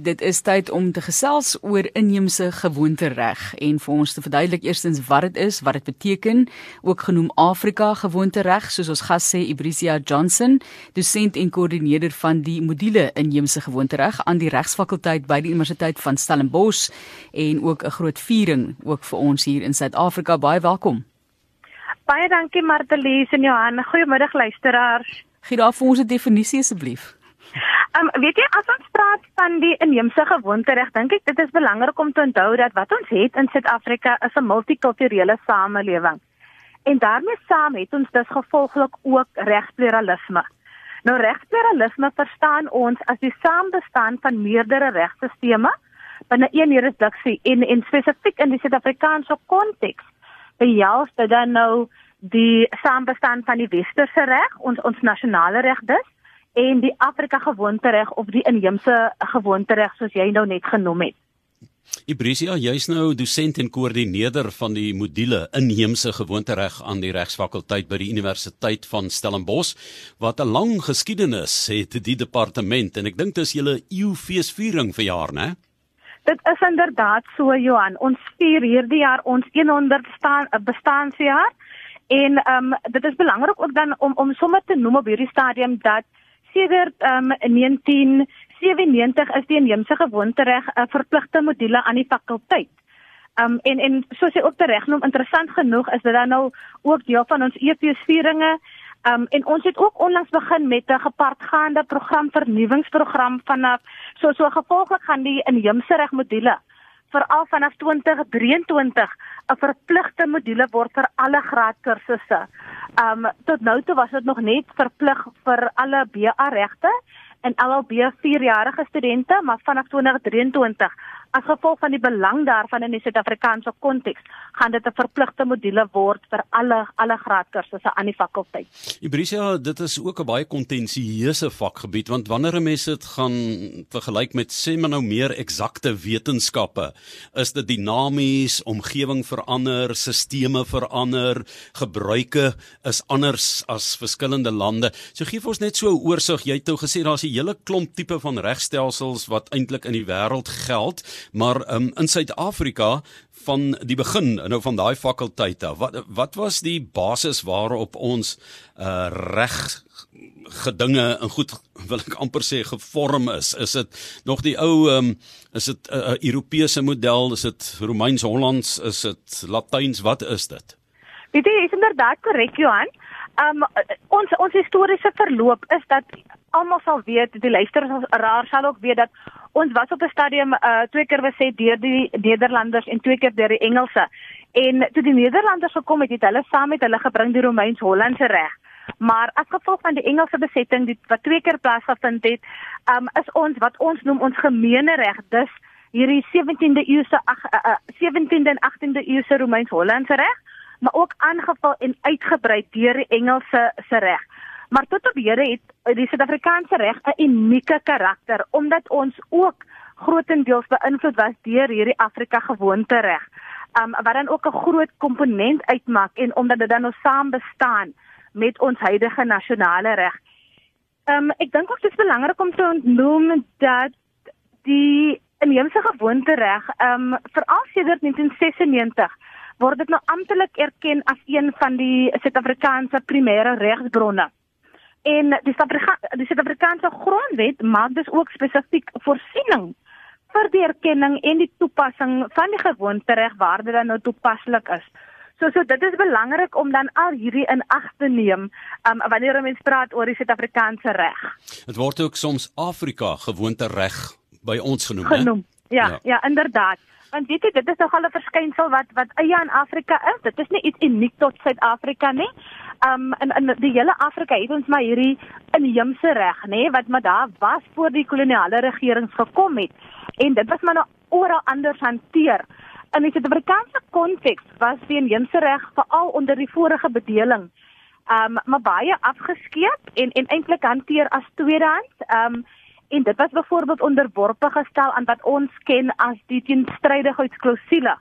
Dit is tyd om te gesels oor inheemse gewoontereg en vir ons te verduidelik eerstens wat dit is, wat dit beteken, ook genoem Afrika gewoontereg, soos ons gas sê Ibrisia Johnson, dosent en koördineerder van die module inheemse gewoontereg aan die Regsfakulteit by die Universiteit van Stellenbosch en ook 'n groot viering ook vir ons hier in Suid-Afrika. Baie welkom. Baie dankie Martelies en Johan. Goeiemiddag luisteraars. Gee daar vir ons 'n definisie asseblief. Ehm um, weet jy as ons praat van die inheemse gewoontereg, dink ek dit is belangrik om te onthou dat wat ons het in Suid-Afrika is 'n multikulturele samelewing. En daarmee saam het ons dus gevolglik ook regspluralisme. Nou regspluralisme verstaan ons as die saambestaan van meerdere regstelsels binne een jurisdiksie en en spesifiek in die Suid-Afrikaanse konteks. Dit dan nou die saambestaan van die westerse reg, ons ons nasionale reg dus en die Afrika gewoontereg of die inheemse gewoontereg soos jy nou net genoem het. Ibrisia, jy's nou dosent en koördineerder van die module inheemse gewoontereg aan die Regsfakulteit by die Universiteit van Stellenbosch wat 'n lang geskiedenis het die departement en ek dink dis julle eeufeesviering vir jaar, né? Dit is inderdaad so Johan. Ons vier hierdie jaar ons 100 staan bestaanjaar en ehm um, dit is belangrik ook dan om om sommer te noem op hierdie stadium dat sedert um, 1997 is die inheemse gewoontereg 'n verpligte module aan die fakulteit. Um en en soos jy ook reg noem, interessant genoeg is dit dan nou ook deel van ons EP-vieringe. Um en ons het ook onlangs begin met 'n gepaardgaande program vernuwingsprogram vanaf so so gevolglik gaan die inheemse reg module veral vanaf 2023 'n verpligte module word vir alle graadkursusse. Um tot nou toe was dit nog net verplig vir alle BA regte en LLB 4-jarige studente, maar vanaf 2023 as gevolg van die belang daarvan in die Suid-Afrikaanse konteks, gaan dit 'n verpligte module word vir alle alle graadkursusse aan die fakulteit. Ibrisia, dit is ook 'n baie kontensieuse vakgebied want wanneer 'n mens dit gaan vergelyk met sê maar nou meer eksakte wetenskappe, is dit dinamies, omgewing verander, stelsels verander, gebruike is anders as verskillende lande. So gee vir ons net so 'n oorsig. Jy het nou gesê daar's 'n hele klomp tipe van regstelsels wat eintlik in die wêreld geld maar um, in Suid-Afrika van die begin nou van daai fakulteite wat wat was die basis waarop ons uh, reg gedinge en goed wil ek amper sê gevorm is? Is dit nog die ou um, is dit 'n uh, Europese model? Is dit Romeins Hollands is dit Latyns? Wat is dit? Dit is inderdaad korrek Johan um, ons ons historiese verloop is dat almal sal weet die luisteraars raar sal ook weet dat ons was op 'n stadium uh twee keer gesê deur die Nederlanders en twee keer deur die Engelse. En toe die Nederlanders gekom het, het hulle saam met hulle gebring die Romeins-Hollandse reg. Maar as gevolg van die Engelse besetting die wat twee keer plaasgevind het, um is ons wat ons noem ons gemeene reg, dus hierdie 17de eeuse uh, 17de en 18de eeuse Romeins-Hollandse reg, maar ook aangevul en uitgebrei deur die Engelse se reg. Maar tot op hede het die Suid-Afrikaanse reg 'n unieke karakter omdat ons ook grootendeels beïnvloed was deur hierdie Afrika gewoonte reg. Um wat dan ook 'n groot komponent uitmaak en omdat dit dan nou saam bestaan met ons huidige nasionale reg. Um ek dink ook dit is belangrik om te ontnoem dat die inheemse gewoonte reg um veral sedert 1996 word dit nou amptelik erken as een van die Suid-Afrikaanse primêre regsbronne. En die Suid-Afrikaanse grondwet maak dus ook spesifiek voorsiening vir die erkenning en die toepassing van die gewoontereg waar dit dan nou toepaslik is. So so dit is belangrik om dan al hierdie in ag te neem um, wanneer mense praat oor die Suid-Afrikaanse reg. Dit word ook soms Afrika gewoontereg by ons genoem, genoem. Ja, ja, ja, inderdaad. Want weet jy, dit is nogal 'n verskynsel wat wat eie aan Afrika is. Dit is nie iets uniek tot Suid-Afrika nie. Um in in die hele Afrika het ons maar hierdie inheemse reg nê wat maar daar was voor die koloniale regerings gekom het. En dit was maar nou oral anders hanteer. In die Suid-Afrikaanse konteks was die inheemse reg veral onder die vorige bedeling um maar baie afgeskeep en en eintlik hanteer as tweedehands. Um en dit was byvoorbeeld onderworpe gestel aan wat ons ken as die teenstrydigheidsklausule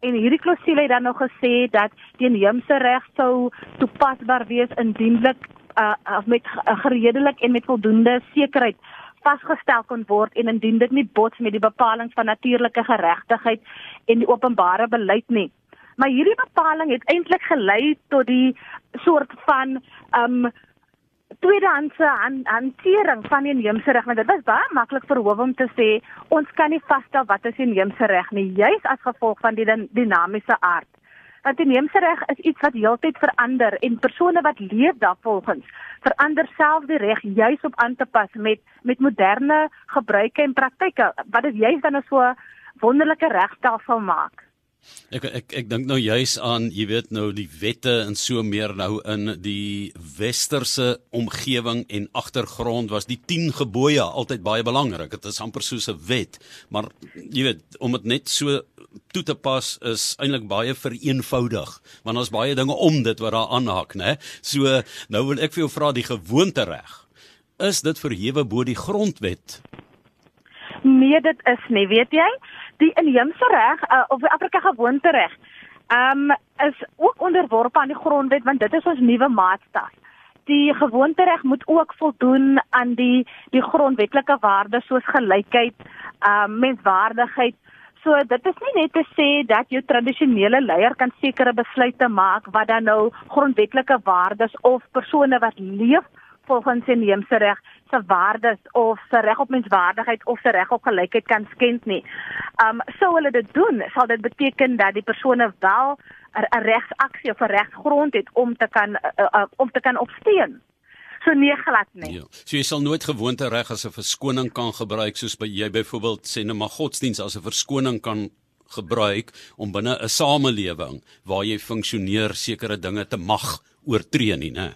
En hierdie klousule het dan nog gesê dat die inheemse reg sou toepasbaar wees indienlik uh, met uh, geredelik en met voldoende sekerheid vasgestel kon word en indien dit nie bots met die bepalinge van natuurlike geregtigheid en die openbare beleid nie. Maar hierdie bepaling het eintlik gelei tot die soort van um tweedehandse han hantering van die inheemse reg. Want dit was baie maklik vir hof om te sê ons kan nie vasstel wat is inheemse reg nie, juis as gevolg van die dinamiese aard. Want inheemse reg is iets wat heeltyd verander en persone wat leef daarvolgens verander self die reg juis op aan te pas met met moderne gebruike en praktyke wat dit juis dan so wonderlike regstelsel maak. Ek ek ek dink nou juis aan, jy weet nou die wette en so meer nou in die westerse omgewing en agtergrond was die 10 gebooie altyd baie belangrik. Dit is amper soos 'n wet, maar jy weet om dit net so toe te pas is eintlik baie vereenvoudig want daar's baie dinge om dit wat daar aanhak, né? So nou wil ek vir jou vra die gewoonte reg. Is dit verhewe bo die grondwet? Nee, dit is nie, weet jy? Die inheemse reg uh, of die Afrika gewoonte reg um is ook onderworpe aan die grondwet want dit is ons nuwe maatstaf. Die gewoonte reg moet ook voldoen aan die die grondwetlike waardes soos gelykheid, um menswaardigheid. So dit is nie net te sê dat jou tradisionele leier kan sekere besluite maak wat dan nou grondwetlike waardes of persone wat leef volgens inheemse reg se waardes of se reg op menswaardigheid of se reg op gelykheid kan skend nie. Um sou hulle dit doen, sal dit beteken dat die persone wel 'n regsaksie of 'n regsgrond het om te kan uh, uh, om te kan opsteen. So nee glad nie. Ja. So jy sal nooit gewoonte reg as 'n verskoning kan gebruik soos by jy byvoorbeeld sê net maar godsdiens as 'n verskoning kan gebruik om binne 'n samelewing waar jy funksioneer sekere dinge te mag oortree nie, né? Nee,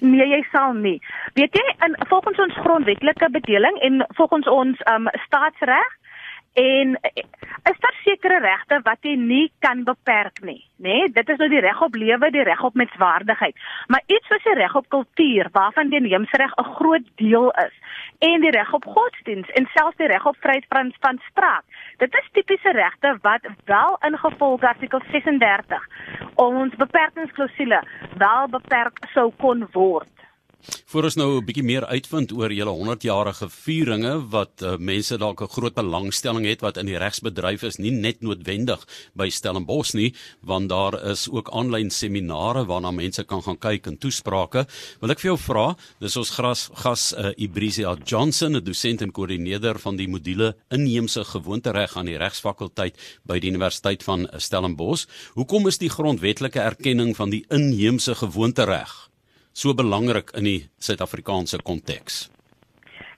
jy sal nie. Weet jy, in volgens ons grondwetlike bedeling en volgens ons um staatsreg en is daar sekere regte wat jy nie kan beperk nie, nê? Nee? Dit is nou die reg op lewe, die reg op menswaardigheid. Maar iets soos die reg op kultuur, waarvan die neemsreg 'n groot deel is, en die reg op godsdiens en selfs die reg op vryheid van van spraak. Dit is tipiese regte wat wel ingevolge artikel 36 ons beperkingsklousule wel beperk sou kon word. Voor ons nou 'n bietjie meer uitvind oor julle 100-jarige vieringe wat uh, mense dalk 'n groot belangstelling het wat in die regsbedryf is, nie net noodwendig by Stellenbosch nie, want daar is ook aanlyn seminare waarna mense kan gaan kyk en toesprake. Wil ek vir jou vra, dis ons gras, gas uh, Ibrisia Johnson, 'n dosent en koördineerder van die module inheemse gewoontereg aan die regsfakulteit by die Universiteit van Stellenbosch. Hoekom is die grondwetlike erkenning van die inheemse gewoontereg so belangrik in die Suid-Afrikaanse konteks?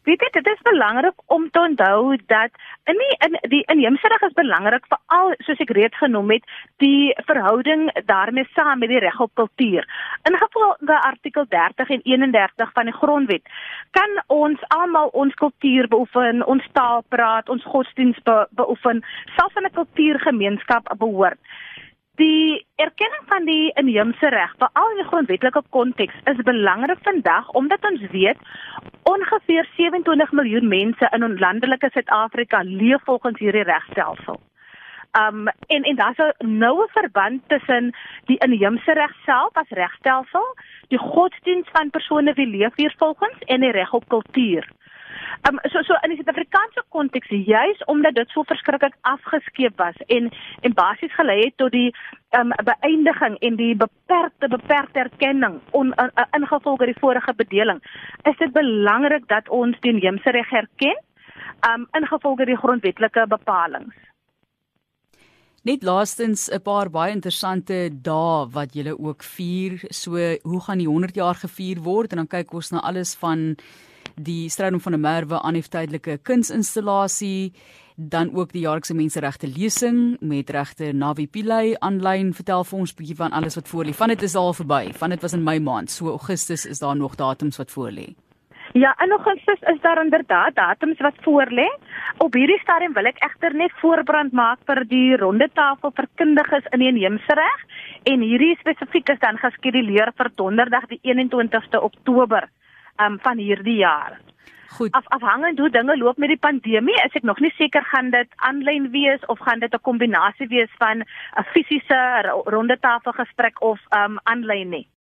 Weet jy, dit is belangrik om te onthou dat in die in die inheemse reg is belangrik veral soos ek reeds genoem het, die verhouding daarmee saam met die reg op kultuur. Ingevolge artikel 30 en 31 van die grondwet kan ons almal ons kultuur beoefen, ons taal praat, ons godsdiens be, beoefen, selfs in 'n kultuurgemeenskap behoort. Die erkenning van die inheemse reg, veral in die grondwetlike konteks, is belangrik vandag omdat ons weet ongeveer 27 miljoen mense in ons landelike Suid-Afrika leef volgens hierdie regstelsel. Um en en daar's 'n noue verband tussen die inheemse reg self as regstelsel, die godsdiens van persone wie leef hier volgens en die reg op kultuur. Um so so in die Suid-Afrikaanse konteks juis omdat dit so verskriklik afgeskeep was en en basies gelei het tot die um beëindiging en die beperkte beperkte erkenning on, uh, uh, ingevolge die vorige bedeling is dit belangrik dat ons die inheemse reg erken um ingevolge die grondwetlike bepalinge Net laastens 'n paar baie interessante dae wat julle ook vier. So, hoe gaan die 100 jaar gevier word? En dan kyk ons na alles van die strydom van 'n merwe aan 'n tydelike kunsinstallasie dan ook die jaarlikse menseregte lesing met regte Navi Pillay aanlyn vertel vir ons bietjie van alles wat voor lê. Van dit is al verby. Van dit was in Mei maand. So Augustus is daar nog datums wat voor lê. Ja, in Augustus is daar inderdaad datums wat voor lê. Op hierdie stadium wil ek egter net voorbrand maak vir die ronde tafel vir kundiges in die inheemse reg en hierdie spesifiek is dan geskeduleer vir donderdag die 21ste Oktober um, van hierdie jaar. Goed. Af, afhangend hoe dinge loop met die pandemie, is ek nog nie seker gaan dit aanlyn wees of gaan dit 'n kombinasie wees van 'n fisiese ronde tafelgesprek of um aanlyn nie.